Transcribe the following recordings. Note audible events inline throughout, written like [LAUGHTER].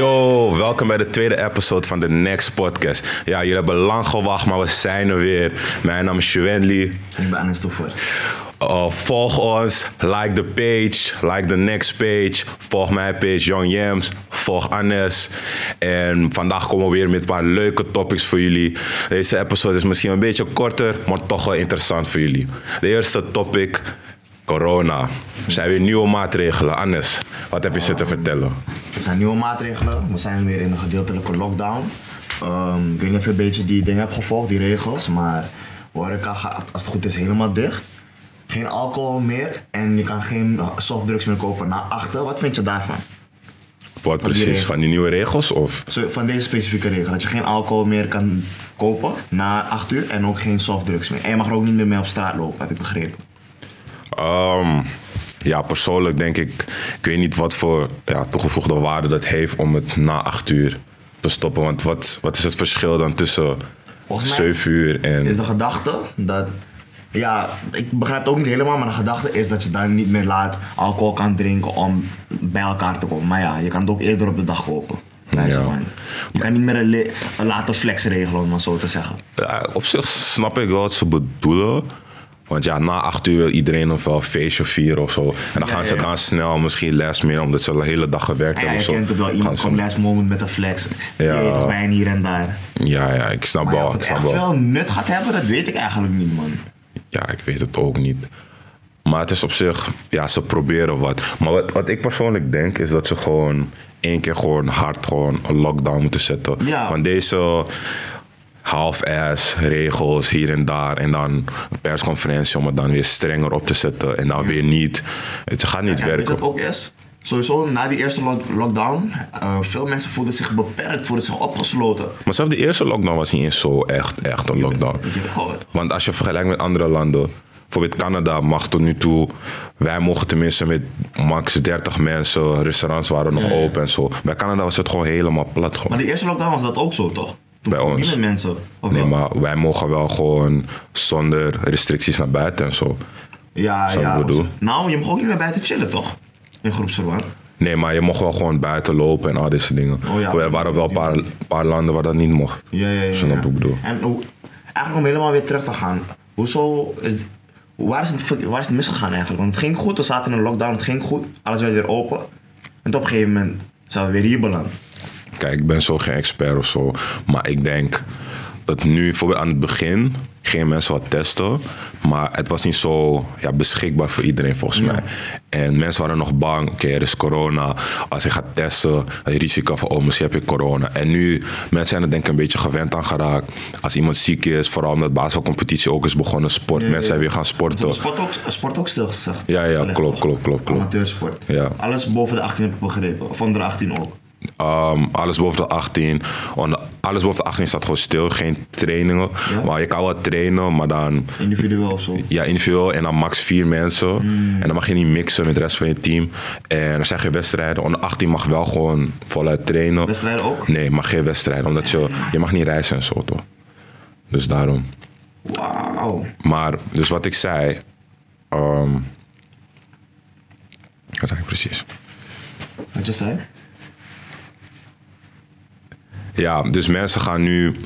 Yo, welkom bij de tweede episode van de Next Podcast. Ja, jullie hebben lang gewacht, maar we zijn er weer. Mijn naam is Juwenli. Ik ben Anis Toevoer. Uh, volg ons, like the page, like the next page. Volg mijn page Young Yams, volg Annes. En vandaag komen we weer met een paar leuke topics voor jullie. Deze episode is misschien een beetje korter, maar toch wel interessant voor jullie. De eerste topic, corona. Er zijn weer nieuwe maatregelen. Annes, wat heb je ze te vertellen? Er zijn nieuwe maatregelen. We zijn weer in een gedeeltelijke lockdown. Ehm, ik weet niet of je een beetje die dingen hebt gevolgd, die regels. Maar horeca gaat, als het goed is, helemaal dicht. Geen alcohol meer en je kan geen softdrugs meer kopen na achter. Wat vind je daarvan? Wat precies? Van die nieuwe regels? Of? Van deze specifieke regel. Dat je geen alcohol meer kan kopen na 8 uur en ook geen softdrugs meer. En je mag er ook niet meer mee op straat lopen, heb ik begrepen. Ehm, ja, persoonlijk denk ik, ik weet niet wat voor ja, toegevoegde waarde dat heeft om het na acht uur te stoppen. Want wat, wat is het verschil dan tussen 7 uur en. is de gedachte dat. Ja, ik begrijp het ook niet helemaal, maar de gedachte is dat je dan niet meer laat alcohol kan drinken om bij elkaar te komen. Maar ja, je kan het ook eerder op de dag kopen. Ja. Je kan niet meer een, een late flex regelen, om maar zo te zeggen. Ja, op zich snap ik wel wat ze bedoelen. Want ja, na acht uur wil iedereen nog wel een feestje vieren of zo. En dan Ja, gaan ze ja. dan snel misschien les meer, omdat ze de hele dag gewerkt Ja, hebben. je of zo. kent het wel, iemand komt last moment met een flex. Ja. Je weet toch wijn hier en daar. Ja, ja, ik snap ja, wel. of Ik het snap echt wel. wel nut gaat hebben, dat weet ik eigenlijk niet, man. Ja, ik weet het ook niet. Maar het is op zich, ja, ze proberen wat. Maar wat, wat ik persoonlijk denk, is dat ze gewoon één keer gewoon hard gewoon een lockdown moeten zetten. Ja. Want deze half-ass regels hier en daar en dan een persconferentie om het dan weer strenger op te zetten en dan weer niet. Het gaat niet weet je werken. wat ook is? Sowieso, na die eerste lock- lockdown, eh, veel mensen voelden zich beperkt, voelden zich opgesloten. Maar zelfs de eerste lockdown was niet eens zo echt, echt een lockdown. Want als je vergelijkt met andere landen, bijvoorbeeld Canada mag tot nu toe, wij mogen tenminste met max 30 mensen, restaurants waren nog Ja, ja. open en zo. Bij Canada was het gewoon helemaal plat gewoon. Maar de eerste lockdown was dat ook zo, toch? Bij ons. Niet met mensen. Of Nee, wel? maar wij mogen wel gewoon zonder restricties naar buiten en zo. Ja, Zou ja. Nou, je mag ook niet meer buiten chillen, toch? In groepsverband. Nee, maar je mocht wel gewoon buiten lopen en al deze dingen. Oh ja. er waren wel een paar, paar landen waar dat niet mocht. Ja, ja, ja. Snap ja. wat ik bedoel? En hoe, eigenlijk om helemaal weer terug te gaan. Hoezo is... Waar is, het, waar is het misgegaan eigenlijk? Want het ging goed, we zaten in een lockdown, het ging goed. Alles werd weer open. En op een gegeven moment zijn we weer hier beland. Kijk, ik ben zo geen expert of zo. Maar ik denk dat nu, bijvoorbeeld aan het begin, gingen mensen wat testen. Maar het was niet zo ja, beschikbaar voor iedereen volgens mij. En mensen waren nog bang, oké, er is corona. Als je gaat testen, het risico van, oh, misschien heb je corona. En nu, mensen zijn er denk ik een beetje gewend aan geraakt. Als iemand ziek is, vooral omdat de basketbalcompetitie ook is begonnen, sport. Ja, mensen zijn weer gaan sporten. Sport ook, sport ook stilgezegd. Ja, ja, klopt, klopt, klopt, klopt. Amateursport. Ja. Alles boven de 18 heb ik begrepen. Of onder de 18 ook. Um, alles boven de 18. Onder- alles boven de 18 staat gewoon stil, geen trainingen. Ja? Maar je kan wel trainen, maar dan Individueel of zo. ja, individueel en dan max vier mensen. En dan mag je niet mixen met de rest van je team. En dan zijn geen wedstrijden. Onder 18 mag wel gewoon voluit trainen. Wedstrijden ook? Nee, mag geen wedstrijden, omdat je, je mag niet reizen en zo toch. Dus daarom. Wauw. Maar, dus wat ik zei. ehm wat zei ik precies? Wat je zei? Ja, dus mensen gaan nu,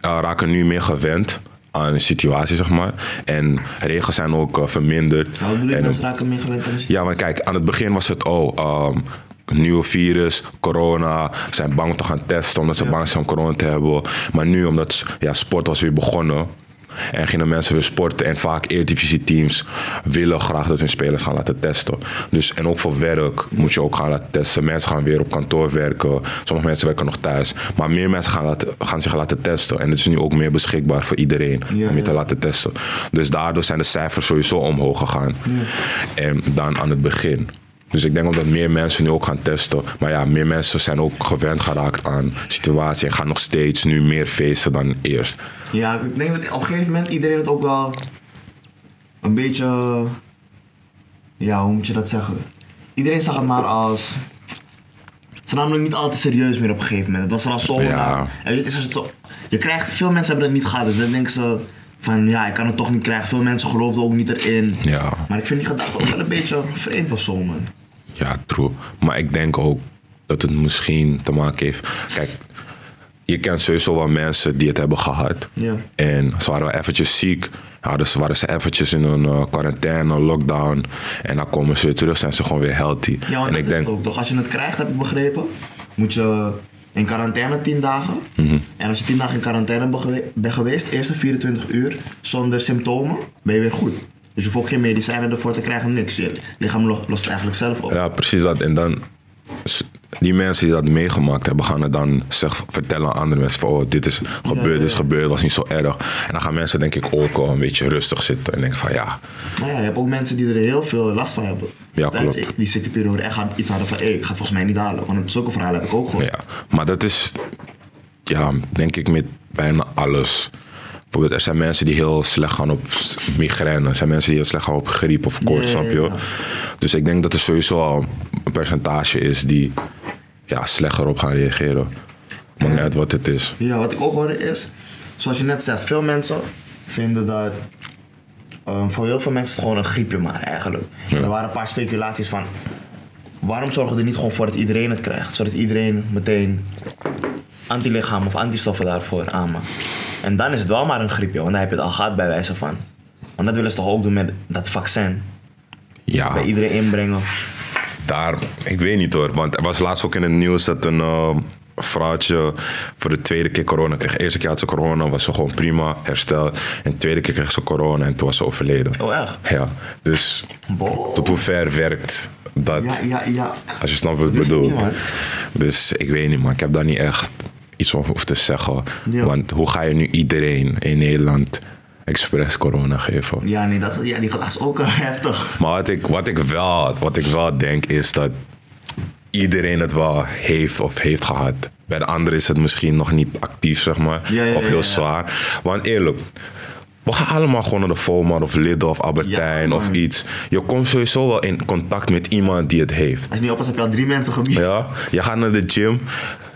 eh, raken nu meer gewend aan de situatie, zeg maar. En regels zijn ook eh, verminderd. Nou, bedoel je, En, mensen raken meer gewend aan de ja, maar kijk, aan het begin was het, oh, een nieuwe virus, corona. Ze zijn bang om te gaan testen omdat ze bang zijn om corona te hebben. Maar nu, omdat ja, sport was weer begonnen. En gingen mensen weer sporten. En vaak Eredivisie-teams willen graag dat hun spelers gaan laten testen. Dus, en ook voor werk moet je ook gaan laten testen. Mensen gaan weer op kantoor werken. Sommige mensen werken nog thuis. Maar meer mensen gaan, laten, gaan zich laten testen. En het is nu ook meer beschikbaar voor iedereen Ja, om je te ja. laten testen. Dus daardoor zijn de cijfers sowieso omhoog gegaan. En dan aan het begin. Dus ik denk omdat meer mensen nu ook gaan testen. Maar ja, meer mensen zijn ook gewend geraakt aan de situatie. En gaan nog steeds nu meer feesten dan eerst. Ja, ik denk dat op een gegeven moment iedereen het ook wel een beetje. Ja, hoe moet je dat zeggen? Iedereen zag het maar als. Ze namen het niet altijd serieus meer op een gegeven moment. Het was er al zo. Ja. En je. Je krijgt, veel mensen hebben het niet gehad, dus dan denken ze van ja, ik kan het toch niet krijgen. Veel mensen geloofden ook niet erin. Ja. Maar ik vind die gedachte ook wel een beetje vreemd of zo, man. Ja, true. Maar ik denk ook, dat het misschien te maken heeft. Kijk, je kent sowieso wel mensen die het hebben gehad. Ja. En ze waren wel eventjes ziek. Ja, dus waren ze eventjes in een eh, quarantaine, lockdown. En dan komen ze weer terug, zijn ze gewoon weer healthy. Ja, want en ik denk, ook toch. Als je het krijgt, heb ik begrepen, moet je in quarantaine 10 dagen. Mhm. En als je 10 dagen in quarantaine bent gewe- bent geweest, eerste 24 uur zonder symptomen, ben je weer goed. Dus je hoeft ook geen medicijnen ervoor te krijgen, niks. Je lichaam lo- lost het eigenlijk zelf op. ja, precies dat. En dan, die mensen die dat meegemaakt hebben, gaan het dan zeg, vertellen aan andere mensen van, oh, dit is gebeurd, ja, dit is gebeurd, was niet zo erg. En dan gaan mensen denk ik ook wel een beetje rustig zitten en denken van, ja, Maar ja, je hebt ook mensen die er heel veel last van hebben. Ja, klopt. Die ziekteperiode echt had- iets hadden van, hé, ik ga volgens mij niet halen. Want zulke verhalen heb ik ook gehoord. Ja, maar dat is, ja, denk ik met bijna alles. Bijvoorbeeld, er zijn mensen die heel slecht gaan op migraine. Er zijn mensen die heel slecht gaan op griep of koorts, snap je? Dus ik denk dat er sowieso al een percentage is die ja, slechter op gaan reageren. Maakt niet uit wat het is. Ja, wat ik ook hoorde is, zoals je net zegt, veel mensen vinden dat ehm, voor heel veel mensen het gewoon een griepje maar eigenlijk. Ja. Er waren een paar speculaties van, waarom zorgen we er niet gewoon voor dat iedereen het krijgt? Zodat iedereen meteen antilichaam of antistoffen daarvoor aanmaakt. En dan is het wel maar een griepje, want dan heb je het al gehad bij wijze van. Want dat willen ze toch ook doen met dat vaccin. Ja, Bij iedereen inbrengen. Daar, ik weet niet hoor. Want er was laatst ook in het nieuws dat een eh, vrouwtje voor de tweede keer corona kreeg. De eerste keer had ze corona, was ze gewoon prima, hersteld. En de tweede keer kreeg ze corona en toen was ze overleden. Oh echt? Ja, dus Wow. tot hoe ver werkt dat? Ja, ja, ja. Als je snapt wat ik bedoel. niet. Dus ik weet niet, maar ik heb daar niet echt iets over te zeggen. Ja. Want hoe ga je nu iedereen in Nederland expres corona geven? Ja, nee, dat, ja, die gaat is ook [LAUGHS] heftig. Maar wat ik, wat, ik wel, wat ik wel denk is dat iedereen het wel heeft of heeft gehad. Bij de anderen is het misschien nog niet actief, zeg maar. Ja, ja, of heel ja. zwaar. Want eerlijk, we gaan allemaal gewoon naar de Volmar of Lidl of Albertijn Ja, of iets. Je komt sowieso wel in contact met iemand die het heeft. Als je niet oppast, heb je al drie mensen gebied. Ja, je gaat naar de gym.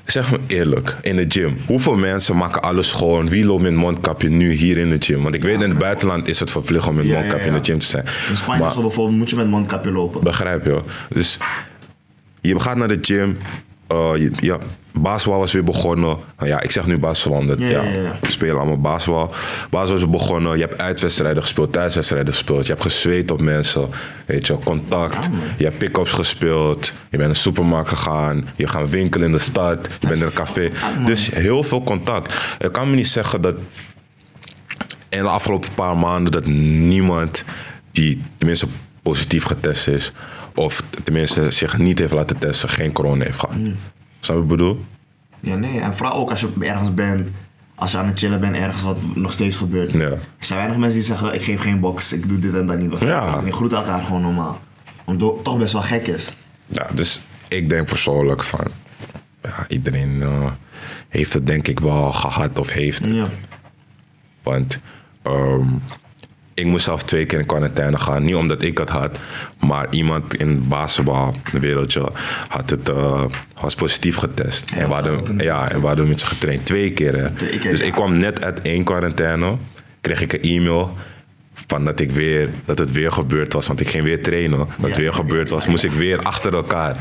Zeg me eerlijk, in de gym. Hoeveel mensen maken alles schoon? Wie loopt met mondkapje nu hier in de gym? Want ik weet in het buitenland is het verplicht om met Ja, ja, mondkapje in de gym te zijn. In Spanje Maar- bijvoorbeeld moet je met mondkapje lopen. Begrijp je? Dus je gaat naar de gym. eh, je, ja, basketbal was weer begonnen. Nou ja, ik zeg nu basketbal omdat Ja, spelen allemaal basketbal. Basketbal is begonnen. Je hebt uitwedstrijden gespeeld, thuiswedstrijden gespeeld. Je hebt gezweet op mensen. Weet je, contact. Man. je hebt pick-ups gespeeld. Je bent naar de supermarkt gegaan. Je gaat winkelen in de stad. Je bent naar een café. man. Dus heel veel contact. Ik kan me niet zeggen dat in de afgelopen paar maanden dat niemand die tenminste positief getest is, of tenminste zich niet heeft laten testen, geen corona heeft gehad. Hmm. Snap je bedoel? Ja, nee. En vooral ook als je ergens bent, als je aan het chillen bent, ergens wat nog steeds gebeurt. Ja. Er zijn weinig mensen die zeggen, ik geef geen box, ik doe dit en dat niet. Ja. Je groet elkaar gewoon normaal. Omdat het toch best wel gek is. Ja, dus ik denk persoonlijk van, ja, iedereen eh, heeft het denk ik wel gehad of heeft het. Ja. Want ehm, ik moest zelf twee keer in quarantaine gaan. Niet omdat ik het had, maar iemand in het basketbalwereldje had het, was positief getest. en, we hadden, ja, en we hadden met ze getraind twee keer. Hè. Twee keer, dus ja. ik kwam net uit één quarantaine, kreeg ik een e-mail van dat, ik weer, dat het weer gebeurd was. Want ik ging weer trainen. Dat het Ja. weer gebeurd was, moest ik weer achter elkaar.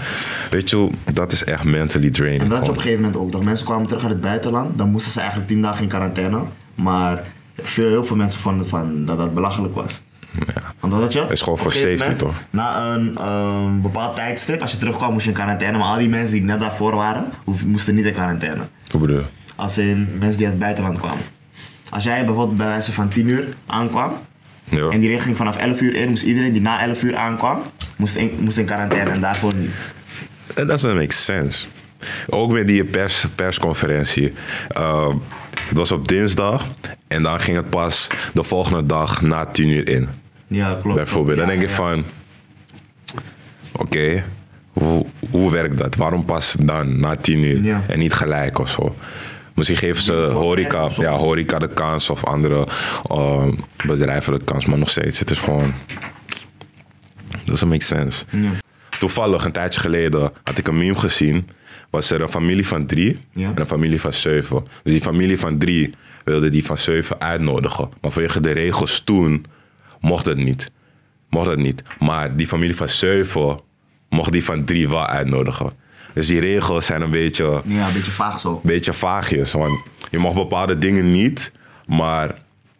Weet je, dat is echt mentally draining. En dat je op een gegeven moment ook. Dat mensen kwamen terug uit het buitenland, dan moesten ze eigenlijk tien dagen in quarantaine. Maar veel, heel veel mensen vonden van dat dat belachelijk was. Want dat had je? is gewoon voor safety, moment, Na een ehm, bepaald tijdstip, als je terugkwam moest je in quarantaine. Maar al die mensen die net daarvoor waren, moesten niet in quarantaine. Hoe bedoel je? Als in mensen die uit het buitenland kwamen. Als jij bijvoorbeeld bij wijze van 10 uur aankwam Ja. en die regel ging vanaf 11 uur in, moest iedereen die na 11 uur aankwam, moest in, moest in quarantaine en daarvoor niet. That doesn't make sense. Ook weer die pers, persconferentie. Uh, het was op dinsdag en dan ging het pas de volgende dag na tien uur in. Ja, klopt. Bijvoorbeeld. Dan denk ik ja. van, oké, hoe, hoe werkt dat? Waarom pas dan na tien uur Ja. en niet gelijk of zo? Misschien geven ze horeca, ja, horeca de kans of andere uh, bedrijven de kans, maar nog steeds, het is gewoon, doesn't make sense. Ja. Toevallig, een tijdje geleden, had ik een meme gezien. Was er een familie van drie Ja. en een familie van zeven. Dus die familie van drie wilde die van zeven uitnodigen. Maar vanwege de regels toen mocht het niet. Mocht het niet. Maar die familie van zeven mocht die van drie wel uitnodigen. Dus die regels zijn een beetje, Ja, een beetje vaag zo. beetje vaagjes. Want je mag bepaalde dingen niet, maar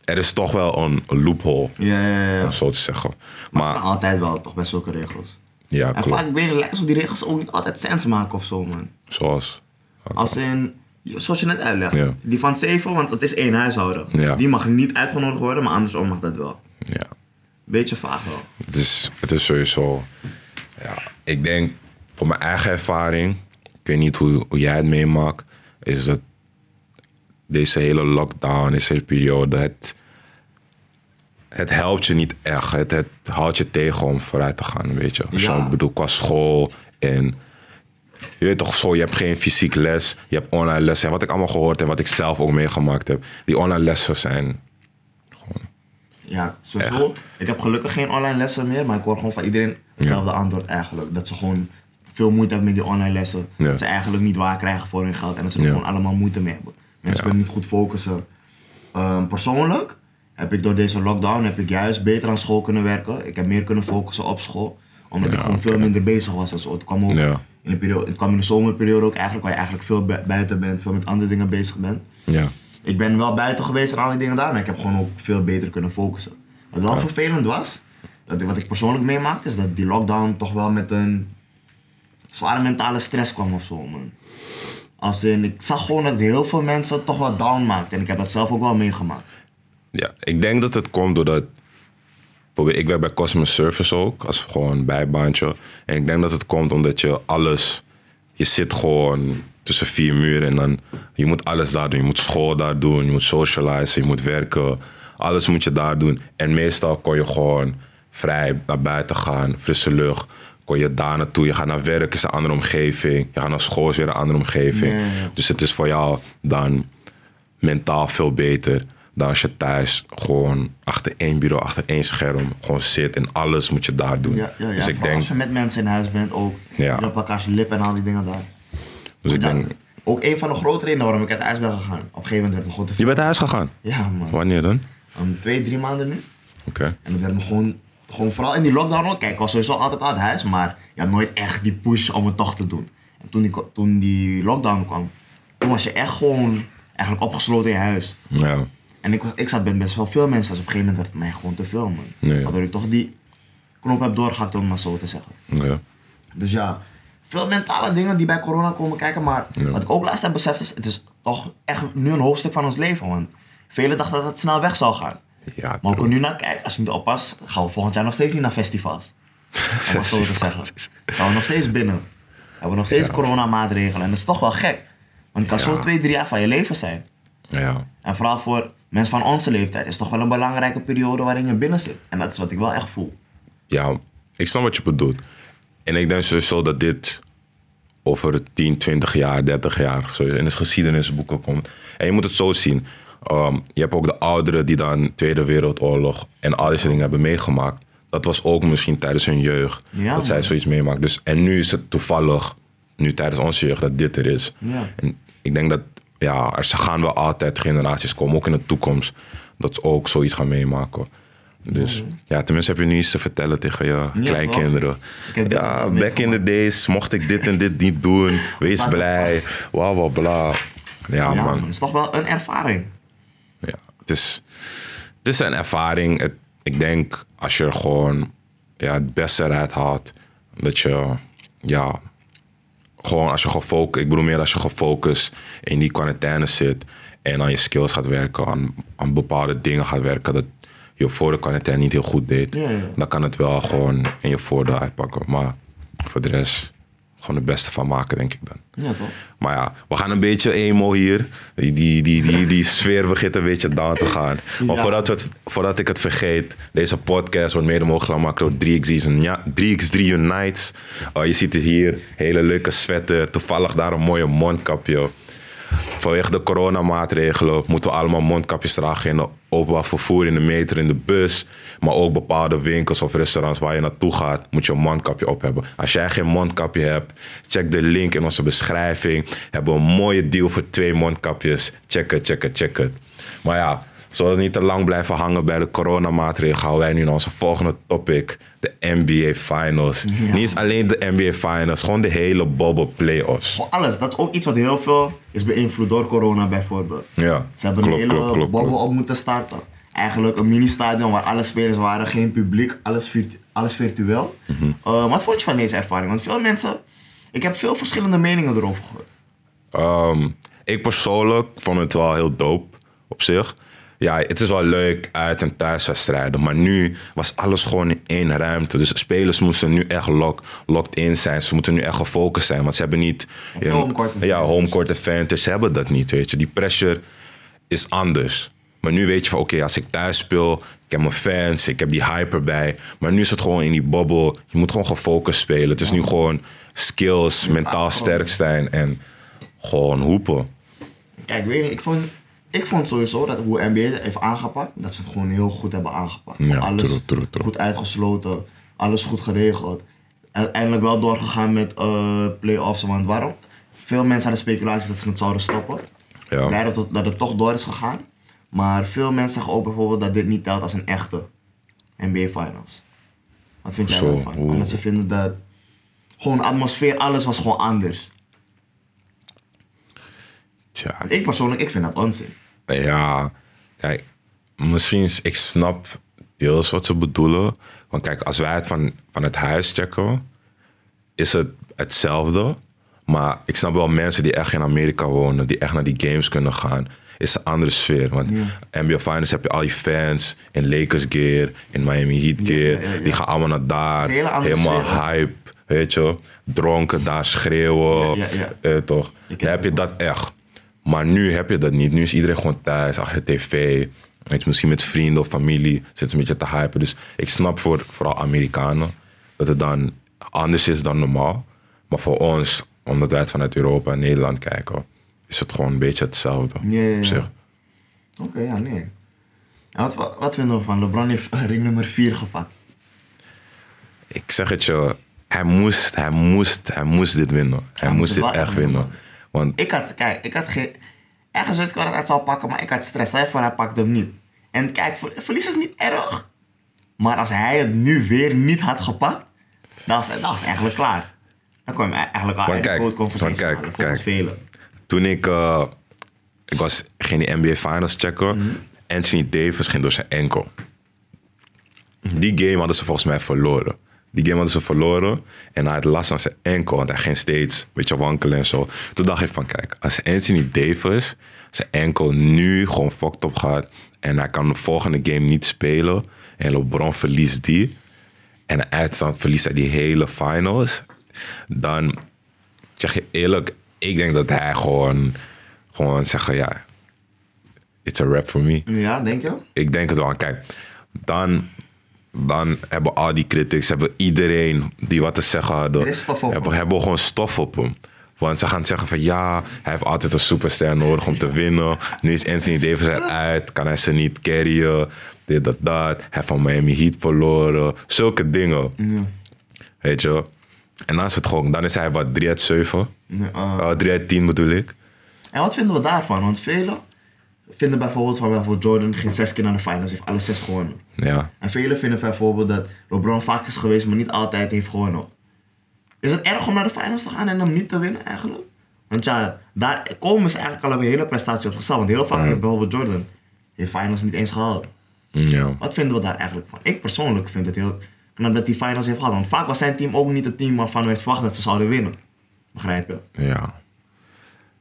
er is toch wel een loophole, Ja, ja, ja. om zo te zeggen. Maar Maar altijd wel, toch bij zulke regels. Ja, En klopt. vaak, weet niet, lijkt alsof die regels ook niet altijd sens maken of zo, man. Zoals. Als in, zoals je net uitlegt, Ja. die van zeven, want het is één huishouden. Ja. Die mag niet uitgenodigd worden, maar andersom mag dat wel. Ja. Beetje vaag wel. Het is, het is sowieso. Ja, ik denk voor mijn eigen ervaring, ik weet niet hoe, hoe jij het meemaakt, is dat deze hele lockdown, deze hele periode, het, het helpt je niet echt. Het, het houdt je tegen om vooruit te gaan, weet je. Als Ja. ik bedoel, qua school en je weet toch zo, je hebt geen fysiek les, je hebt online lessen. En wat ik allemaal gehoord heb, wat ik zelf ook meegemaakt heb, die online lessen zijn Ja, sowieso. Ik heb gelukkig geen online lessen meer, maar ik hoor gewoon van iedereen hetzelfde antwoord eigenlijk. Dat ze gewoon veel moeite hebben met die online lessen. Ja. Dat ze eigenlijk niet waar krijgen voor hun geld en dat ze er Ja. gewoon allemaal moeite mee hebben. Mensen kunnen niet goed focussen. Ehm, persoonlijk heb ik door deze lockdown heb ik juist beter aan school kunnen werken. Ik heb meer kunnen focussen op school. Omdat Ja, ik gewoon veel minder bezig was en zo. Het kwam ook Ja. in, de periode, het kwam in de zomerperiode ook eigenlijk, waar je eigenlijk veel bu- buiten bent, veel met andere dingen bezig bent. Ja, Ik ben wel buiten geweest en al die dingen daar, maar ik heb gewoon ook veel beter kunnen focussen. Wat wel vervelend was, dat, wat ik persoonlijk meemaakte, is dat die lockdown toch wel met een zware mentale stress kwam of zo, man. Als in, ik zag gewoon dat heel veel mensen toch wel down maakten en ik heb dat zelf ook wel meegemaakt. Ja, ik denk dat het komt doordat. Ik werk bij Customer Service ook, als gewoon bijbaantje. En ik denk dat het komt omdat je alles. Je zit gewoon tussen vier muren en dan. Je moet alles daar doen. Je moet school daar doen, je moet socializen, je moet werken. Alles moet je daar doen. En meestal kon je gewoon vrij naar buiten gaan, frisse lucht. Kon je daar naartoe. Je gaat naar werk, is een andere omgeving. Je gaat naar school, is weer een andere omgeving. Dus het is voor jou dan mentaal veel beter dan als je thuis gewoon achter één bureau, achter één scherm gewoon zit en alles moet je daar doen. Ja, ja, ja. dus ik denk, als je met mensen in huis bent ook, Ja. je op elkaars lip en al die dingen daar. dus ik Ja, denk, ook een van de grote redenen waarom ik uit huis ben gegaan. Op een gegeven moment werd me gewoon te je veel. bent naar huis gegaan. Ja man, Wanneer dan? um, twee, drie maanden nu. Oké. En het werd me gewoon, gewoon vooral in die lockdown ook. Kijk, ik was sowieso altijd uit huis, maar je had nooit echt die push om het toch te doen. En toen die, toen die lockdown kwam, toen was je echt gewoon eigenlijk opgesloten in je huis. Ja. En ik, was, ik zat met best wel veel mensen, dus op een gegeven moment werd het mij gewoon te veel, man. Nee. Waardoor ik toch die knop heb doorgehakt, om maar zo te zeggen. ja. Dus ja, veel mentale dingen die bij corona komen kijken. Maar Ja. wat ik ook laatst heb beseft is, het is toch echt nu een hoofdstuk van ons leven. Want velen dachten dat het snel weg zou gaan. Ja, Maar er nu naar kijk, als je niet oppast, gaan we volgend jaar nog steeds niet naar festivals. [LAUGHS] Om het zo te zeggen. Gaan we nog steeds binnen. Hebben we nog steeds Ja. coronamaatregelen. En dat is toch wel gek. Want het kan Ja. zo twee, drie jaar van je leven zijn. Ja. En vooral voor mensen van onze leeftijd is toch wel een belangrijke periode waarin je binnen zit. En dat is wat ik wel echt voel. ja, ik snap wat je bedoelt. En ik denk sowieso dat dit over 10, 20 jaar, 30 jaar zo in de geschiedenisboeken komt. En je moet het zo zien. Um, je hebt ook de ouderen die dan Tweede Wereldoorlog en al dingen hebben meegemaakt. Dat was ook misschien tijdens hun jeugd Ja, dat zij man. zoiets meemaakt. Dus, en nu is het toevallig, nu tijdens onze jeugd, dat dit er is. Ja. En ik denk dat, ja, er gaan wel altijd generaties komen, ook in de toekomst, dat ze ook zoiets gaan meemaken. Dus ja, tenminste heb je nu iets te vertellen tegen je kleinkinderen. Ja, back in the days mocht ik dit en dit niet doen. Wees blij. vast. Bla bla. Ja, man. Het is toch wel een ervaring. Ja, het, is, het is een ervaring. Het, ik denk als je er gewoon ja, het beste eruit haalt, dat je ja, gewoon als je gefocust, ik bedoel meer als je gefocust in die quarantaine zit en aan je skills gaat werken, aan, aan bepaalde dingen gaat werken dat je voor de quarantaine niet heel goed deed, dan kan het wel gewoon in je voordeel uitpakken. Maar voor de rest gewoon het beste van maken, denk ik dan. Ja, toch? Maar ja, we gaan een beetje emo hier. Die, die, die, die, die sfeer begint een beetje down te gaan. Maar Ja. voordat, we het, voordat ik het vergeet, deze podcast wordt mede mogelijk gemaakt door 3x3 Uni- 3x3 Unites. Oh, je ziet het hier, hele leuke sweater. Toevallig daar een mooie mondkapje. Vanwege de coronamaatregelen moeten we allemaal mondkapjes dragen in de openbaar vervoer, in de metro, in de bus. Maar ook bepaalde winkels of restaurants waar je naartoe gaat, moet je een mondkapje op hebben. Als jij geen mondkapje hebt, check de link in onze beschrijving. Hebben we een mooie deal voor twee mondkapjes. Check het, check het, check het. Maar ja, zodat we niet te lang blijven hangen bij de coronamaatregelen, gaan wij nu naar onze volgende topic. De NBA Finals. Ja. Niet alleen de NBA Finals, gewoon de hele bubble playoffs. Voor alles. Dat is ook iets wat heel veel is beïnvloed door corona bijvoorbeeld. Ja, Ze hebben een hele bubble op moeten starten. Eigenlijk een mini-stadion waar alle spelers waren, geen publiek, alles, virtu- alles virtueel. Eh, wat vond je van deze ervaring? Want veel mensen, ik heb veel verschillende meningen erover gehoord. Ehm, ik persoonlijk vond het wel heel dope op zich. Ja, het is wel leuk uit- en thuiswedstrijden. Maar nu was alles gewoon in één ruimte. Dus spelers moesten nu echt lock, locked in zijn. Ze moeten nu echt gefocust zijn. Want ze hebben niet... Homecourt. Ja, homecourt advantage. Ze hebben dat niet, weet je. Die pressure is anders. Maar nu weet je van, oké, als ik thuis speel... Ik heb mijn fans, ik heb die hype erbij. Maar nu is het gewoon in die bobbel. Je moet gewoon gefocust spelen. Het is nu gewoon skills, mentaal sterk zijn en gewoon hoepen. Kijk, weet je, ik vond, ik vond sowieso dat hoe NBA het heeft aangepakt, dat ze het gewoon heel goed hebben aangepakt. Ja, alles true, true, true. goed uitgesloten, alles goed geregeld. Uiteindelijk wel doorgegaan met eh play-offs, want waarom? Veel mensen hadden speculaties dat ze het zouden stoppen. Ja. Blij dat het, dat het toch door is gegaan. Maar veel mensen zeggen ook bijvoorbeeld dat dit niet telt als een echte NBA Finals. Wat vind jij Zo, daarvan? Omdat ze vinden dat gewoon de atmosfeer, alles was gewoon anders. Tja, Ik persoonlijk, ik vind dat onzin. Ja, kijk, misschien is, ik snap deels wat ze bedoelen. Want kijk, als wij het van, van het huis checken, is het hetzelfde. Maar ik snap wel mensen die echt in Amerika wonen, die echt naar die games kunnen gaan, is een andere sfeer. Want NBA Finals heb je al die fans in Lakers gear, in Miami Heat gear. Die gaan allemaal naar daar. Helemaal sfeer, hype, weet je. Dronken, daar schreeuwen. Eh, toch? Dan heb je dat echt. Maar nu heb je dat niet. Nu is iedereen gewoon thuis, achter de tv. Weet je, misschien met vrienden of familie zitten een beetje te hypen. Dus ik snap voor vooral Amerikanen dat het dan anders is dan normaal. Maar voor ons, omdat wij het vanuit Europa en Nederland kijken, is het gewoon een beetje hetzelfde. Ja. Oké, ja, nee. En wat, wat, wat vinden we van LeBron heeft [LAUGHS] ring nummer 4 gepakt? Ik zeg het je, hij moest, hij moest, hij moest dit winnen. Hij Hij moest dit echt winnen. Want Ik had, kijk, ik had geen... Ergens wist ik wel dat hij het zou pakken, maar ik had stress. Hij van hij pakt hem niet. En kijk, ver- verlies is niet erg. Maar als hij het nu weer niet had gepakt, dan was het, dan was het eigenlijk klaar. Dan kwam hij eigenlijk al uit de want kijk, kijk. velen. toen ik, eh, ik was, ging die NBA Finals checken. Mhm. Anthony Davis ging door zijn enkel. Die game hadden ze volgens mij verloren. Die game hadden ze verloren. En hij had last aan zijn enkel. Want hij ging steeds een beetje wankelen en zo. Toen dacht ik van kijk, als Anthony Davis zijn enkel nu gewoon fucked op gaat. En hij kan de volgende game niet spelen. En LeBron verliest die. En uitstand verliest hij die hele finals. Dan zeg je eerlijk, ik denk dat hij gewoon, gewoon zeggen, ja, it's a rap for me. Ja, denk je? Ik denk het wel. Kijk, dan, dan hebben al die critics, hebben iedereen die wat te zeggen op hebben, hebben gewoon stof op hem. Want ze gaan zeggen van ja, hij heeft altijd een superster nodig om te winnen. Nu is Anthony Davis eruit, kan hij ze niet carryen, dit, dat, dat. Hij heeft van Miami Heat verloren, zulke dingen. Weet je. En dan is het gewoon, dan is hij wat 3 uit 7. Nee, eh, Oh, 3 uit 10 bedoel ik. En wat vinden we daarvan? Want velen vinden bijvoorbeeld van bijvoorbeeld Jordan ging zes keer naar de finals, heeft alle zes gewonnen. Ja. En velen vinden bijvoorbeeld dat LeBron vaak is geweest, maar niet altijd heeft gewonnen. Is het erg om naar de finals te gaan en hem niet te winnen eigenlijk? Want ja, daar komen ze eigenlijk al een hele prestatie op zichzelf. Want heel vaak heeft bijvoorbeeld Jordan de finals niet eens gehaald. Ja. Wat vinden we daar eigenlijk van? Ik persoonlijk vind het heel knap dat hij finals heeft gehaald. Want vaak was zijn team ook niet het team waarvan werd verwacht dat ze zouden winnen. Begrijp je? Ja.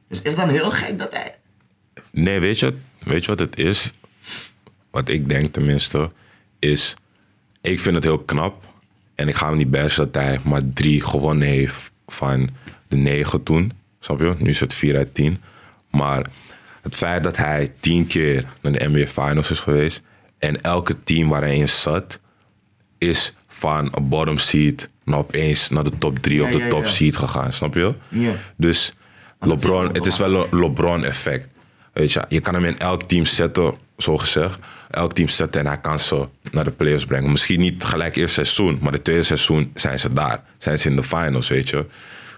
Dus is het dan heel gek dat hij... Nee, weet je, weet je wat het is? Wat ik denk tenminste, is... Ik vind het heel knap. En ik ga hem niet bashen dat hij maar drie gewonnen heeft van de negen toen. Snap je? Nu is het vier uit tien. Maar het feit dat hij tien keer naar de NBA Finals is geweest... en elke team waar hij in zat... is van een bottom seed naar opeens naar de top drie of Ja, de ja, top ja. seed gegaan. Snap je? Ja. Dus LeBron, het is wel een LeBron-effect. Weet je, je kan hem in elk team zetten, zo gezegd. Elk team zetten en hij kan ze naar de playoffs brengen. Misschien niet gelijk eerst seizoen, maar het tweede seizoen zijn ze daar. Zijn ze in de finals, weet je.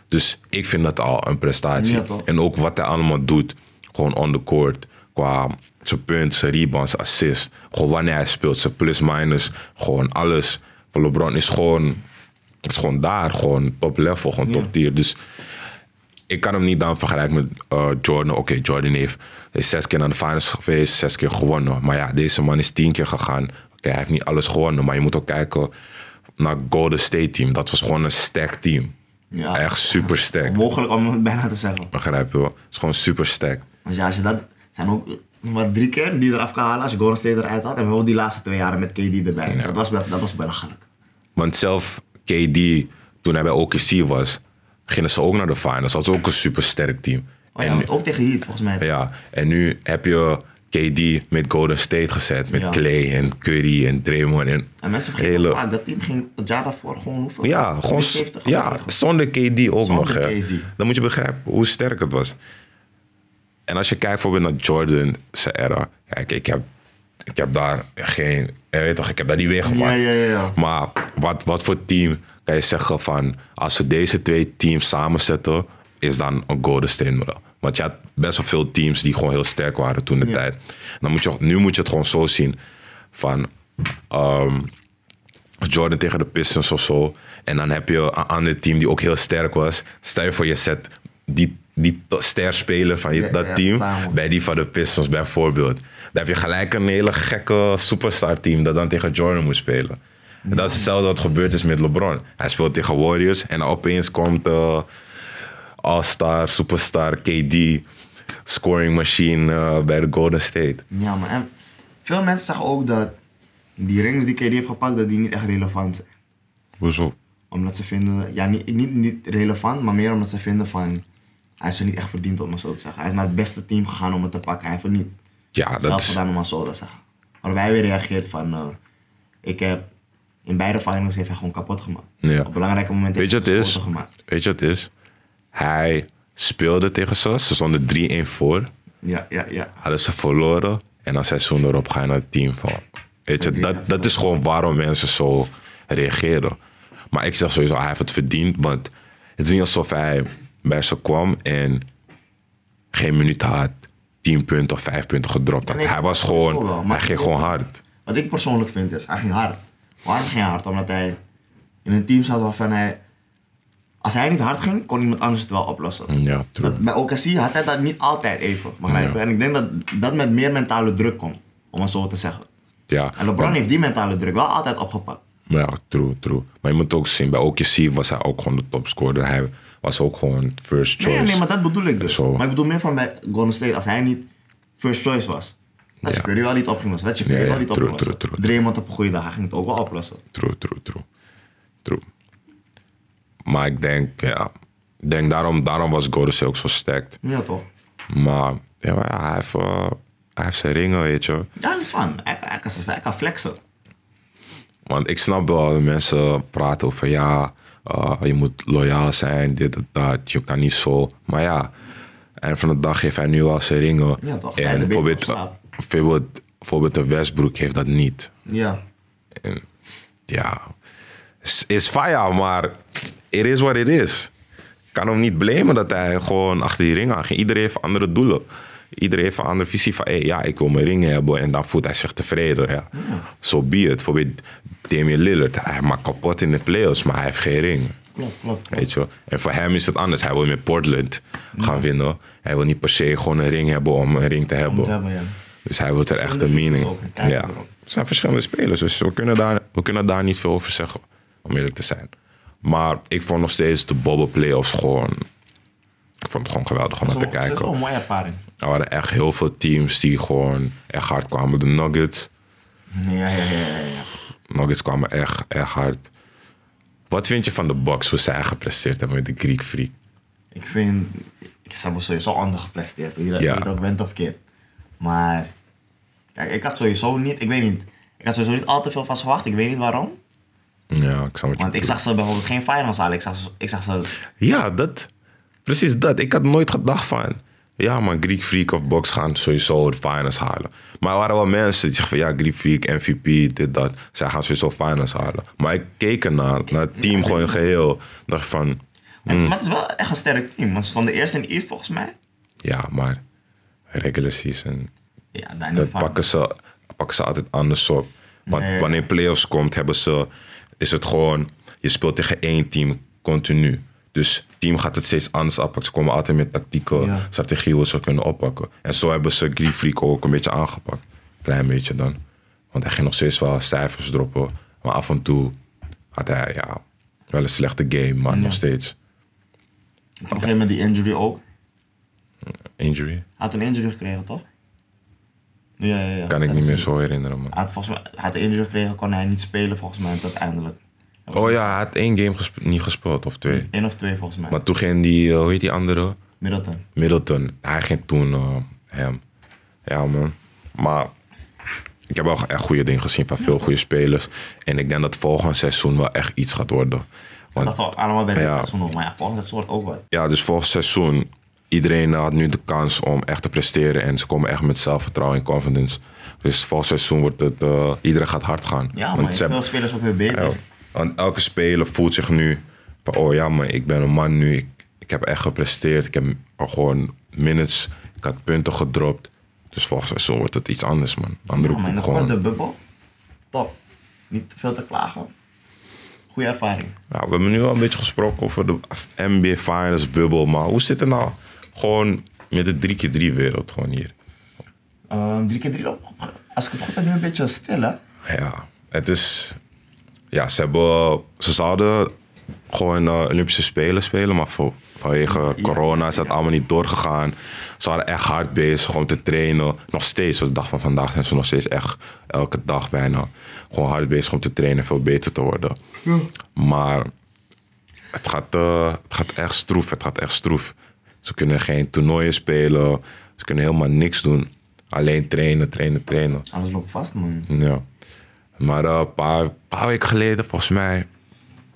Dus ik vind dat al een prestatie. Ja, en ook wat hij allemaal doet, gewoon on the court. Qua Zijn punt, zijn rebound, zijn assist. Gewoon wanneer hij speelt, zijn plus-minus. Gewoon alles. Voor LeBron is gewoon, is gewoon daar. Gewoon top level, gewoon top tier. Dus ik kan hem niet dan vergelijken met eh, Jordan. Oké, Jordan heeft is zes keer naar de finals geweest, zes keer gewonnen. Maar ja, deze man is tien keer gegaan. Oké, hij heeft niet alles gewonnen. Maar je moet ook kijken naar Golden State team. Dat was gewoon een sterk team. Ja. Echt super sterk. Mogelijk om het bijna te zeggen. Begrijp je wel? Het is gewoon super sterk. Want ja, als je dat... zijn ook nog maar drie keer die eraf kan halen als je Golden State eruit had. En we die laatste twee jaren met KD erbij. Dat, was, dat was belachelijk. Want zelf KD, toen hij bij OKC was, gingen ze ook naar de finals. Dat was ook een super sterk team. Oh ja, en, ook tegen Heat volgens mij. ja, en nu heb je KD met Golden State gezet. Met Ja. Clay en Curry en Draymond. En En mensen vergeten hele, vaak, dat team ging het jaar daarvoor gewoon hoeveel? Ja, gewoon s- 70 ja, zonder KD ook Zonder nog. Hè. KD. Dan moet je begrijpen hoe sterk het was. En als je kijkt bijvoorbeeld naar Jordan, zijn era. Kijk, ik heb, ik heb daar geen... Je weet toch, ik heb daar niet weer gemaakt. Ja, ja, ja, ja. Maar wat, wat voor team kan je zeggen van... Als we deze twee teams samenzetten, is dan een Golden State model. Want je had best wel veel teams die gewoon heel sterk waren toen de Ja. tijd. Dan moet je, nu moet je het gewoon zo zien van... ehm, Jordan tegen de Pistons of zo. En dan heb je een ander team die ook heel sterk was. Stel je voor je zet die, die to- sterspeler van je, Ja, dat ja, team samen. bij die van de Pistons bijvoorbeeld. Dan heb je gelijk een hele gekke superstar team dat dan tegen Jordan moet spelen. En dat is hetzelfde wat gebeurd is met LeBron. Hij speelt tegen Warriors en opeens komt de All-Star, superstar KD, scoring machine eh, bij de Golden State. Ja, maar en veel mensen zeggen ook dat die rings die KD heeft gepakt, dat die niet echt relevant zijn. Hoezo? Omdat ze vinden, ja, niet, niet, niet relevant, maar meer omdat ze vinden van, hij heeft ze niet echt verdiend om het zo te zeggen. Hij is naar het beste team gegaan om het te pakken. Hij heeft het niet Ja, dat zelf is... gedaan om het zo te zeggen. Waarbij weer reageert van, eh, ik heb, in beide finals heeft hij gewoon kapot gemaakt. Ja. Op belangrijke momenten Weet je heeft hij schoten gemaakt. Weet je wat het is? Hij speelde tegen ze. Ze stonden 3-1 voor. Ja, ja, ja. Hadden ze verloren. En dan seizoen erop ga je naar het team van... Weet je, dat, dat is gewoon waarom mensen zo reageren. Maar ik zeg sowieso, hij heeft het verdiend. Want het is niet alsof hij bij ze kwam en geen minuut had. 10 punten of 5 punten gedropt. Nee, hij was gewoon, hij ging gewoon hard. Wat ik persoonlijk vind is, hij ging hard. Waarom ging hij hard? Omdat hij in een team zat waarvan hij... Als hij niet hard ging, kon iemand anders het wel oplossen. Ja, true. Dat- Bij OKC had hij dat niet altijd even, begrijp? Ja. En ik denk dat dat met meer mentale druk komt, om het zo te zeggen. Ja, En LeBron heeft die mentale druk wel altijd opgepakt. Ja, true, true. Maar je moet ook zien, bij OKC was hij ook gewoon de topscorer. Hij was ook gewoon first choice. Nee, nee, maar dat bedoel ik dus. Maar ik bedoel meer van bij Golden State, als hij niet first choice was. Dat je Ja. Curry wel niet op ging lossen. Dat je Curry ja, wel niet true, ging lossen. true, true. Op een goede dag, ging het ook wel oplossen. True, true, true. True. Maar ik denk, ja, ik denk daarom, daarom was State ook zo sterk. Ja, toch? Maar ja, maar ja, hij, heeft, eh, hij heeft zijn ringen, weet je. Ja, niet van. Hij, kan- hij, kan, hij kan flexen. Want ik snap wel dat mensen praten over ja, eh, je moet loyaal zijn, dit en dat. Je kan niet zo. Maar ja, en van de dag heeft hij nu al zijn ringen. Ja, toch? En bijvoorbeeld. Bijvoorbeeld, bijvoorbeeld de Westbrook heeft dat niet. Ja. ja, is, is fire, maar it is what it is. Ik kan hem niet blamen dat hij gewoon achter die ring aan ging. Iedereen heeft andere doelen. Iedereen heeft een andere visie van, hey, ja, ik wil mijn ring hebben. En dan voelt hij zich tevreden. Ja. Zo be it. Bijvoorbeeld Damian Lillard. Hij maakt kapot in de playoffs, maar hij heeft geen ring. Klopt, klopt. Weet je? En voor hem is het anders. Hij wil met Portland gaan winnen. Hij wil niet per se gewoon een ring hebben om een ring te hebben. Hebben, ja. Dus hij wil er echt een kijken Ja. Het zijn verschillende spelers, dus we kunnen, daar, we kunnen daar niet veel over zeggen, om eerlijk te zijn. Maar ik vond nog steeds de Bobble Playoffs gewoon. Ik vond het gewoon geweldig om naar te Dat is wel kijken. een mooie ervaring. Er waren echt heel veel teams die gewoon echt hard kwamen. De Nuggets. Ja, ja, ja, ja. Nuggets kwamen echt, echt hard. Wat vind je van de Bucks, hoe zij gepresteerd hebben met de Greek Freak? Ik vind, ik heb sowieso hoe je dat Ja. niet ook bent of keert. Maar, kijk, ik had sowieso niet, ik weet niet, ik had sowieso niet al te veel van verwacht. Ik weet niet waarom. Ja, ik snap wat je Want ik zag ze bijvoorbeeld geen finals halen. Ik zag, ze- ik zag ze, Ja, dat. Precies dat. Ik had nooit gedacht van... Ja, maar Greek Freak of Box gaan sowieso de finals halen. Maar er waren wel mensen die zeggen van... Ja, Greek Freak, MVP, dit, dat. Zij gaan sowieso finals halen. Maar ik keek ernaar, naar het team gewoon in geheel. dacht van... Mm. Maar het is wel echt een sterk team. Want ze stonden eerst in de East volgens mij. Ja, maar regular season... Ja, daar Dat pakken ze, pakken ze altijd anders op. Want Nee. wanneer playoffs komt, hebben ze, is het gewoon, je speelt tegen één team continu. Dus het team gaat het steeds anders oppakken. Ze komen altijd met tactieken, Ja. strategieën hoe ze kunnen oppakken. En zo hebben ze Greek Freak ook een beetje aangepakt. Klein beetje dan. Want hij ging nog steeds wel cijfers droppen. Maar af en toe had hij ja, wel een slechte game, maar nog steeds Op een gegeven moment die injury ook. Injury. Hij had een injury gekregen, toch? Ja, ja, ja. Kan ik Dat niet meer zo herinneren, man. Hij had, volgens mij, hij had een injury gekregen, kon hij niet spelen volgens mij uiteindelijk. Oh ja, hij had één game gespe- niet gespeeld, of twee. Eén of twee volgens mij. Maar toen ging die, eh, hoe heet die andere? Middleton. Middleton. Hij ging toen eh, hem. Ja, man. Maar ik heb wel echt goede dingen gezien van veel goede spelers. En ik denk dat volgend seizoen wel echt iets gaat worden. Want dat allemaal bij dit Ja. seizoen nog. Maar ja, volgens seizoen wordt ook wat. ja, dus volgend seizoen, iedereen had nu de kans om echt te presteren. En ze komen echt met zelfvertrouwen en confidence. Dus volgend seizoen wordt het, eh, iedereen gaat hard gaan. Ja, Want maar hebben- veel spelers ook weer beter. Want elke speler voelt zich nu van, oh ja, maar ik ben een man nu. Ik, ik heb echt gepresteerd. Ik heb gewoon minutes. Ik had punten gedropt. Dus volgens seizoen wordt het iets anders, man. Dan Ja, roep maar in ik de gewoon. bubbel, top. Niet te veel te klagen. Goede ervaring. Ja, we hebben nu al een beetje gesproken over de NBA Finals bubbel. Maar hoe zit het nou gewoon met de 3x3 wereld gewoon hier? Ehm, drie keer drie op. Als ik het goed heb, nu een beetje stil, hè? Ja, het is... Ja, ze hebben... Ze zouden gewoon eh, Olympische Spelen spelen, maar voor, vanwege corona is dat allemaal niet doorgegaan. Ze waren echt hard bezig om te trainen. Nog steeds, tot de dag van vandaag zijn ze nog steeds echt elke dag bijna gewoon hard bezig om te trainen, veel beter te worden. Maar het gaat, eh, het gaat echt stroef, het gaat echt stroef. Ze kunnen geen toernooien spelen, ze kunnen helemaal niks doen. Alleen trainen, trainen, trainen. Alles loopt vast, man. Ja. Maar eh, een paar, paar weken geleden, volgens mij, ik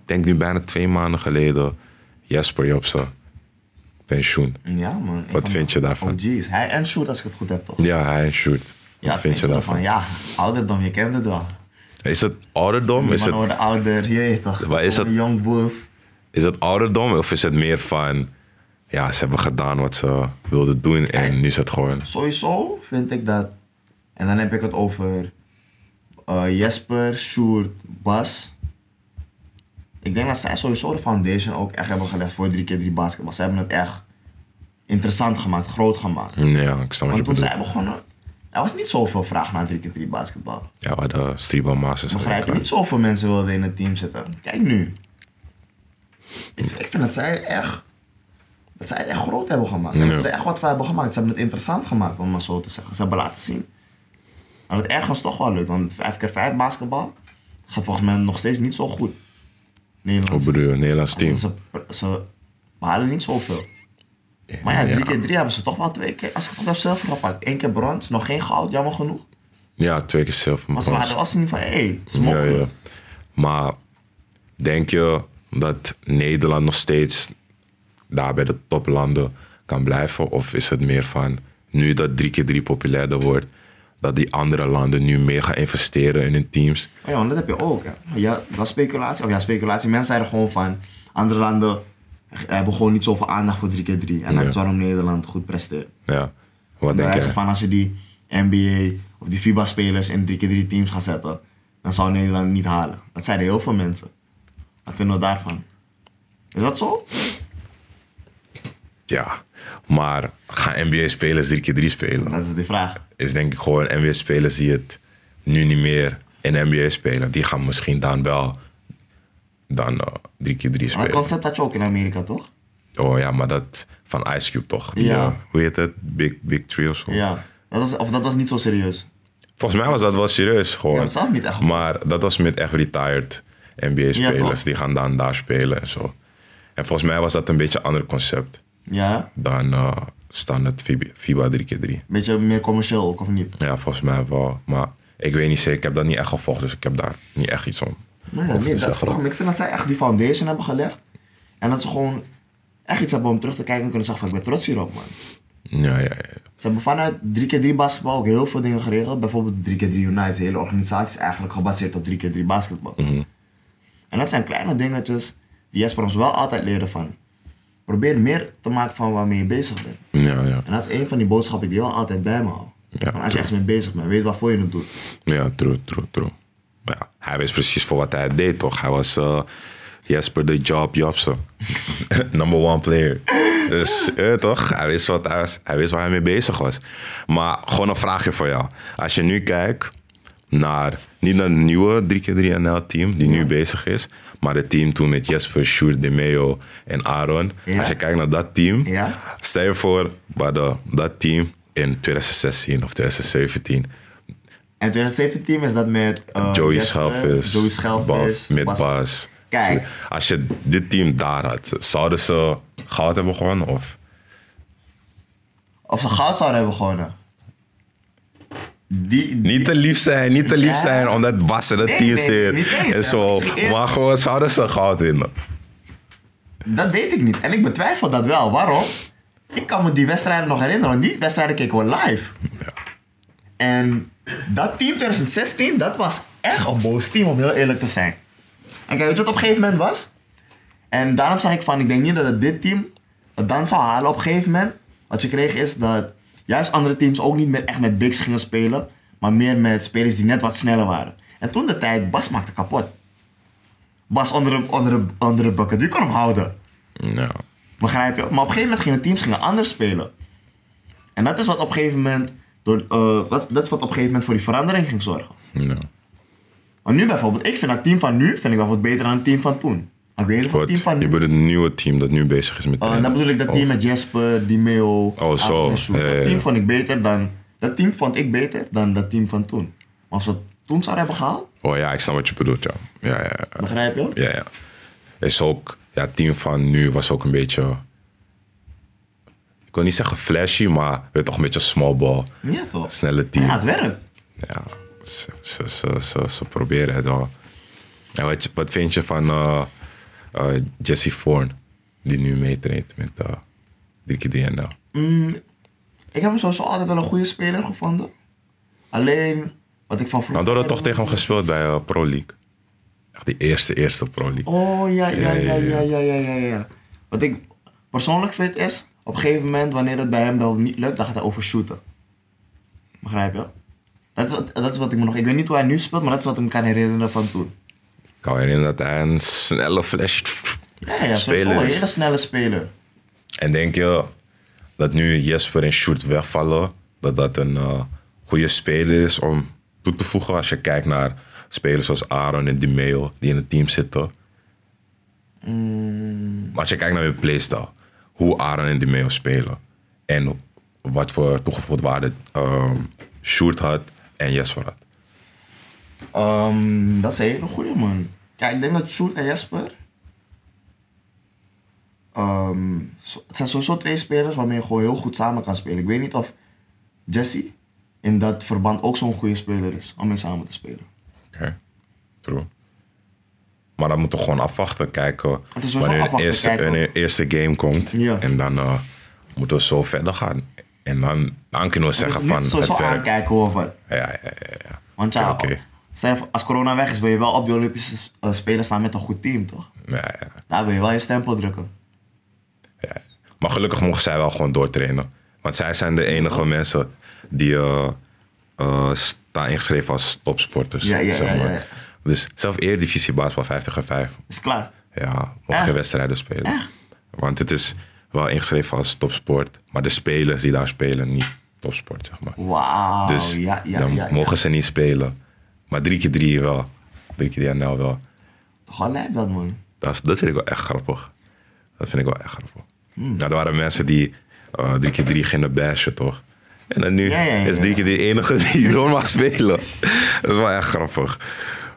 denk nu bijna twee maanden geleden, Jesper Jobsen, pensioen. Ja, man. Wat vind je daarvan? OG's. Hij en Shoot, als ik het goed heb, toch? Ja, hij en shoot. Wat Ja, vind je daarvan? Ja, ouderdom, je kent het wel. Is het ouderdom? Die Is het, ouder, je weet toch? Maar is dat- Young Bulls. is het ouderdom of is het meer van, ja, ze hebben gedaan wat ze wilden doen en nu is het gewoon... Sowieso vind ik dat. En dan heb ik het over eh, Jesper, Sjoerd, Bas. Ik denk dat zij sowieso de foundation ook echt hebben gelegd voor 3x3 basketbal. Ze hebben het echt interessant gemaakt, groot gemaakt. Ja, ik snap wat je Want toen zij begonnen, er was niet zoveel vraag naar 3x3 basketbal. Ja, de Streetball Masters Begrijp je? Niet zoveel mensen wilden in het team zitten. Kijk nu. Ik, ik vind dat zij echt, dat zij het echt groot hebben gemaakt. Dat Ja. ze er echt wat van hebben gemaakt. Ze hebben het interessant gemaakt, om maar zo te zeggen. Ze hebben laten zien. En het ergens toch wel leuk, want 5x5 basketbal gaat volgens mij nog steeds niet zo goed. Nederlands. je, Nederlands team? Ze, ze behalen niet zoveel. Maar ja, 3x3 hebben ze toch wel twee keer, als ik het goed heb, zilver gepakt. Eén keer brons, nog geen goud, jammer genoeg. Ja, twee keer zilver. Maar ze waren was niet van, hé, hey, het is Ja, mogelijk. ja. Maar denk je dat Nederland nog steeds daar bij de toplanden kan blijven? Of is het meer van, nu dat 3x3 populairder wordt, dat die andere landen nu meer gaan investeren in hun teams? Oh ja, want dat heb je ook. Hè. Ja, dat is speculatie. Of ja, speculatie. Mensen zeiden gewoon van andere landen hebben gewoon niet zoveel aandacht voor 3x3. En dat is waarom Nederland goed presteert. Ja, wat En denk jij? van als je die NBA of die FIBA-spelers in 3x3 teams gaat zetten, dan zou Nederland niet halen. Dat zeiden heel veel mensen. Wat vinden we daarvan? Is dat zo? Ja, maar gaan NBA-spelers 3x3 spelen? Dat is de vraag. Is denk ik gewoon NBA-spelers die het nu niet meer in NBA spelen. Die gaan misschien dan wel dan eh, 3x3 Maar dat spelen. concept had je ook in Amerika, toch? Oh ja, maar dat van Ice Cube toch? Die, Ja. eh, hoe heet het? Big, Big Tree of zo? Ja. Dat was, of dat was niet zo serieus. Volgens mij was dat wel serieus gewoon. heb het zelf niet echt maar dat was met echt retired Ja, NBA-spelers. die gaan dan daar spelen en zo. En volgens mij was dat een beetje een ander concept Ja, dan eh standaard FIBA, FIBA 3x3. beetje meer commercieel ook, of niet? Ja, volgens mij wel. Maar ik weet niet zeker. Ik heb dat niet echt gevolgd, dus ik heb daar niet echt iets om. Nee, nee dat. Maar ik vind dat zij echt die foundation hebben gelegd. En dat ze gewoon echt iets hebben om terug te kijken en kunnen zeggen van ik ben trots hierop man. Ja, ja, ja. Ze hebben vanuit 3x3 basketbal ook heel veel dingen geregeld. Bijvoorbeeld 3x3 United, de hele organisatie is eigenlijk gebaseerd op 3x3 basketbal. Mhm. En dat zijn kleine dingetjes die Jesper ons wel altijd leerde van. Probeer meer te maken van waarmee je bezig bent. Ja, ja. En dat is een van die boodschappen die wel altijd bij me hou. Ja, als je echt mee bezig bent, weet waarvoor je het doet. Ja, true, true, true. Ja, hij wist precies voor wat hij deed, toch? Hij was eh, Jesper de Job Jobsen. [LAUGHS] Number one player. Dus, eh, toch? Hij wist, wat hij, was- hij wist waar hij mee bezig was. Maar gewoon een vraagje voor jou. Als je nu kijkt naar, niet naar het nieuwe 3x3 NL team die nu bezig is, maar het team toen met Jesper, Sjoerd, De Meo en Aaron. Ja. Als je kijkt naar dat team, Ja. stel je voor, bij de, dat team in 2016 of 2017 En 2017 is dat met eh, Joey Schelvis, Joey Schelvis, met Bas- Bas. Kijk. Als je dit team daar had, zouden ze goud hebben gewonnen? Of? Of ze goud zouden hebben gewonnen. Die, Niet te lief zijn, niet te lief Ja. zijn omdat Bas in het Nee, team nee, zit. en zo. maar gewoon zouden ze goud winnen. Dat weet ik niet. En ik betwijfel dat wel. Waarom? Ik kan me die wedstrijden nog herinneren. Want die wedstrijden keken we live. Ja. En dat team 2016, dat was echt een boos team om heel eerlijk te zijn. En kijk, weet je wat op een gegeven moment was? En daarom zeg ik van, ik denk niet dat het dit team het dan zou halen op een gegeven moment. Wat je kreeg is dat juist andere teams ook niet meer echt met bigs gingen spelen. Maar meer met spelers die net wat sneller waren. En toen de tijd, Bas maakte kapot. Bas onder de, onder de, onder de bucket, wie kon hem houden? Ja. Begrijp je? Maar op een gegeven moment gingen teams gingen anders spelen. En dat is wat op een gegeven moment, door, eh, wat, dat is wat op een gegeven moment voor die verandering ging zorgen. ja. Maar nu bijvoorbeeld, ik vind het team van nu vind ik wel wat beter dan het team van toen. Team van Je bedoelt het nieuwe team dat nu bezig is met Uh, dan bedoel ik dat Of- team met Jesper, Dimeo, Oh, zo. Ja, ja, Dat team vond ik beter dan, dat team vond ik beter dan dat team van toen. Maar als we het toen zouden hebben gehaald, Oh ja, ik snap wat je bedoelt, ja. Ja, ja, ja. begrijp je? ja, ja. Is ook, ja, het team van nu was ook een beetje... Ik wil niet zeggen flashy, maar weet toch een beetje small ball. Ja toch? Snelle team. Ja, het werkt. Ja, ze, ze, ze, ze, proberen het wel. En wat, wat vind je van eh, eh, Jesse Forn, die nu meetraint met uh, 3x3NL? Mm, ik heb hem sowieso altijd wel een goede speler gevonden. Alleen, wat ik van vroeger... Nou, door dat toch tegen hem gespeeld bij eh, Pro League. Echt die eerste, eerste Pro League. Oh, ja, ja, Ja, ja, ja, ja, ja. ja, ja, ja, ja. Wat ik persoonlijk vind is, op een gegeven moment, wanneer het bij hem wel niet lukt, dan gaat hij overshooten. Begrijp je? Dat is, wat, dat is wat ik me nog... Ik weet niet hoe hij nu speelt, maar dat is wat ik me kan herinneren van toen. Ik kan me herinneren dat hij een snelle flash Ja, ja, is. hele snelle speler. En denk je dat nu Jesper en Sjoerd wegvallen, dat dat een eh, goede speler is om toe te voegen als je kijkt naar spelers zoals Aaron en Dimeo die in het team zitten? Maar als je kijkt naar hun playstyle, hoe Aaron en Dimeo spelen en wat voor toegevoegde waarde ehm Sjoerd had en Jesper had. Ehm, dat is een hele goeie, man. Kijk, ik denk dat Sjoerd en Jesper... ehm, zo- het zijn sowieso twee spelers waarmee je gewoon heel goed samen kan spelen. Ik weet niet of Jesse in dat verband ook zo'n goede speler is om mee samen te spelen. Oké, true. Maar dan moeten we gewoon afwachten, kijken wanneer de eerste, eerste game komt. Ja. En dan eh, moeten we zo verder gaan. En dan, dan kunnen we zeggen van het werkt. aankijken of wat. Ja, ja, ja, ja. Want ja, als corona weg is, wil je wel op de Olympische eh, Spelen staan met een goed team, toch? Ja, ja, Daar wil je wel je stempel drukken. ja. Maar gelukkig mogen zij wel gewoon doortrainen. Want zij zijn de enige mensen die eh, eh, staan ingeschreven als topsporters. Ja, ja, zeg maar. ja, ja. Dus zelf Eredivisie basketbal 50 en 5. Is klaar. Ja, mogen geen wedstrijden spelen. Echt? Want het is wel ingeschreven als topsport. Maar de spelers die daar spelen, niet topsport, zeg maar. Wauw, dus ja, ja, dan mogen ze niet spelen. Maar 3x3 wel. 3x3 NL wel. Toch wel lijp dat, man. Dat, vind ik wel echt grappig. Dat vind ik wel echt grappig. Hmm. Nou, er waren mensen die eh 3x3 gingen bashen, toch? En dan nu Ja, ja, ja, is 3x3 de enige [LAUGHS] die door mag spelen. Dat is wel echt grappig.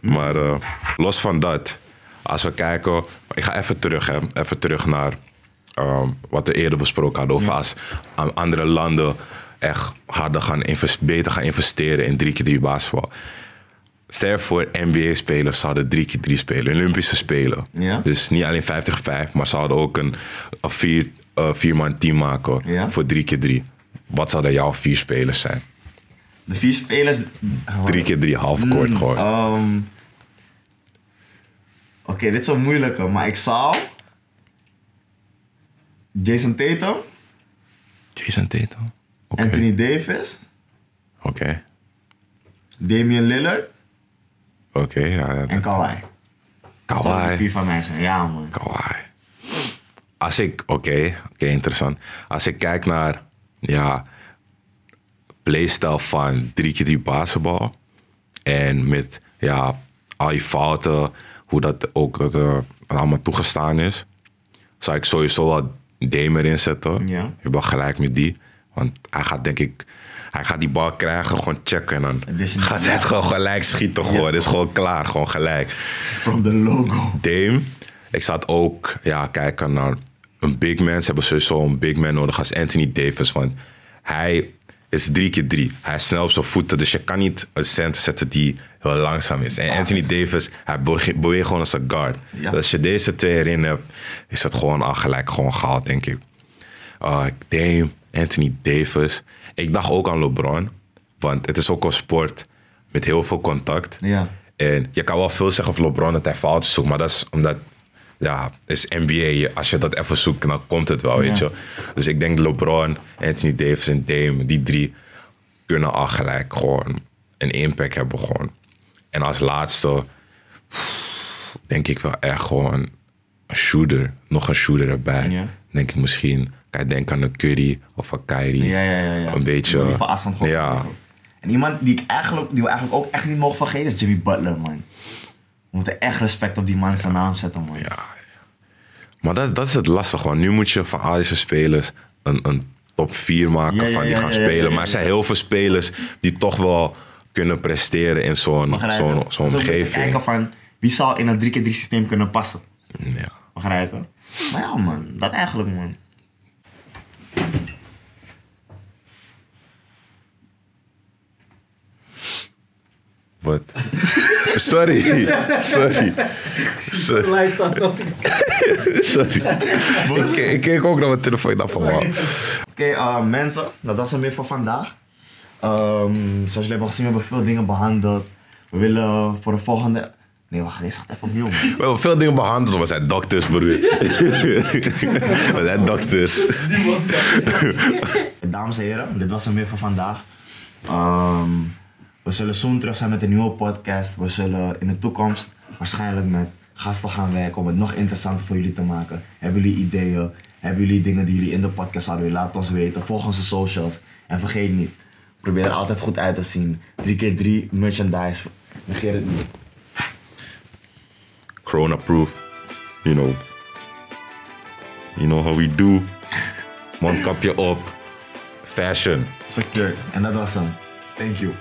Maar eh, los van dat, als we kijken... Ik ga even terug, hè. Even terug naar ehm, wat we eerder besproken hadden. Over als an- andere landen echt harder gaan beter gaan investeren in 3x3 basketbal. Stel voor, NBA-spelers zouden 3x3 spelen, Olympische Spelen. Ja. Dus niet alleen 50-5, maar ze hadden ook een, een vier, eh, vierman team maken Ja. voor 3x3. Wat zouden jouw vier spelers zijn? De vier spelers... 3x3, half court gewoon. Ehm, Oké, dit is een moeilijke, maar ik zou... Jason Tatum, Jason Tatum. Anthony Davis Oké. Damian Lillard Oké, ja. ja. en. Dat Kawhi. vier van mij zijn. Ja, man. Kawhi. Als ik, oké, oké, interessant. Als ik kijk naar, ja, playstyle van 3x3 basketbal. En met, ja, al je fouten, hoe dat ook dat, allemaal toegestaan is. Zou ik sowieso wel Dame erin zetten. Ja. Je bent gelijk met die. Want hij gaat denk ik, hij gaat die bal krijgen, gewoon checken. En dan gaat hij het gewoon gelijk schieten. Gewoon. Het is gewoon klaar, gewoon gelijk. From the logo. Dame. Ik zat ook ja, kijken naar een big man. Ze hebben sowieso een big man nodig als Anthony Davis. Want hij is drie keer drie. Hij is snel op zijn voeten. Dus je kan niet een center zetten die heel langzaam is. En Anthony Davis, hij bewe- beweegt gewoon als een guard. Ja. Dus als je deze twee erin hebt, is het gewoon al gelijk gewoon gehaald, denk ik. Uh, Dame, Anthony Davis. Ik dacht ook aan LeBron. Want het is ook een sport met heel veel contact. Ja. En je kan wel veel zeggen over LeBron dat hij fouten zoekt, maar dat is omdat, ja, is NBA. Als je dat even zoekt, dan komt het wel, weet je. Dus ik denk LeBron, Anthony Davis en Dame, die drie kunnen al gelijk gewoon een impact hebben gewoon. En als laatste denk ik wel echt gewoon een shooter, nog een shooter erbij. Ja. Denk ik misschien, kan je denken aan een Curry of een Kyrie. Ja, ja, ja. ja. Een beetje, van afstand gewoon ja. En iemand die, ik eigenlijk, die we eigenlijk ook echt niet mogen vergeten is Jimmy Butler, man. We moeten echt respect op die man zijn naam zetten, man. Ja, Maar dat, dat is het lastige, want nu moet je van al deze spelers een, een top 4 maken van die gaan spelen. Maar er zijn heel veel spelers die toch wel kunnen presteren in zo'n zo'n zo'n omgeving. kijken van wie zal in een 3x3 systeem kunnen passen. Ja. Begrijpen? Maar ja, man. Dat eigenlijk, man. Wat? Sorry. Sorry. Sorry. Sorry. ik, ik keek ook naar mijn telefoon. Dacht van. Oké, eh, mensen, dat was het weer voor vandaag. Ehm, zoals jullie hebben gezien, we hebben veel dingen behandeld. We willen voor de volgende. Nee, wacht, deze gaat even opnieuw, man. We hebben veel dingen behandeld. We zijn dokters, broer. [LAUGHS] We zijn dokters. Dames en heren, dit was hem weer voor vandaag. Ehm, we zullen soon terug zijn met een nieuwe podcast. We zullen in de toekomst waarschijnlijk met gasten gaan werken om het nog interessanter voor jullie te maken. Hebben jullie ideeën? Hebben jullie dingen die jullie in de podcast zouden willen? Laat ons weten. Volg onze socials. En vergeet niet, probeer er altijd goed uit te zien. 3x3 merchandise. Negeer het niet. Corona proof. You know. You know how we do. Mondkapje op. Fashion. Secure. En dat was hem. Thank you.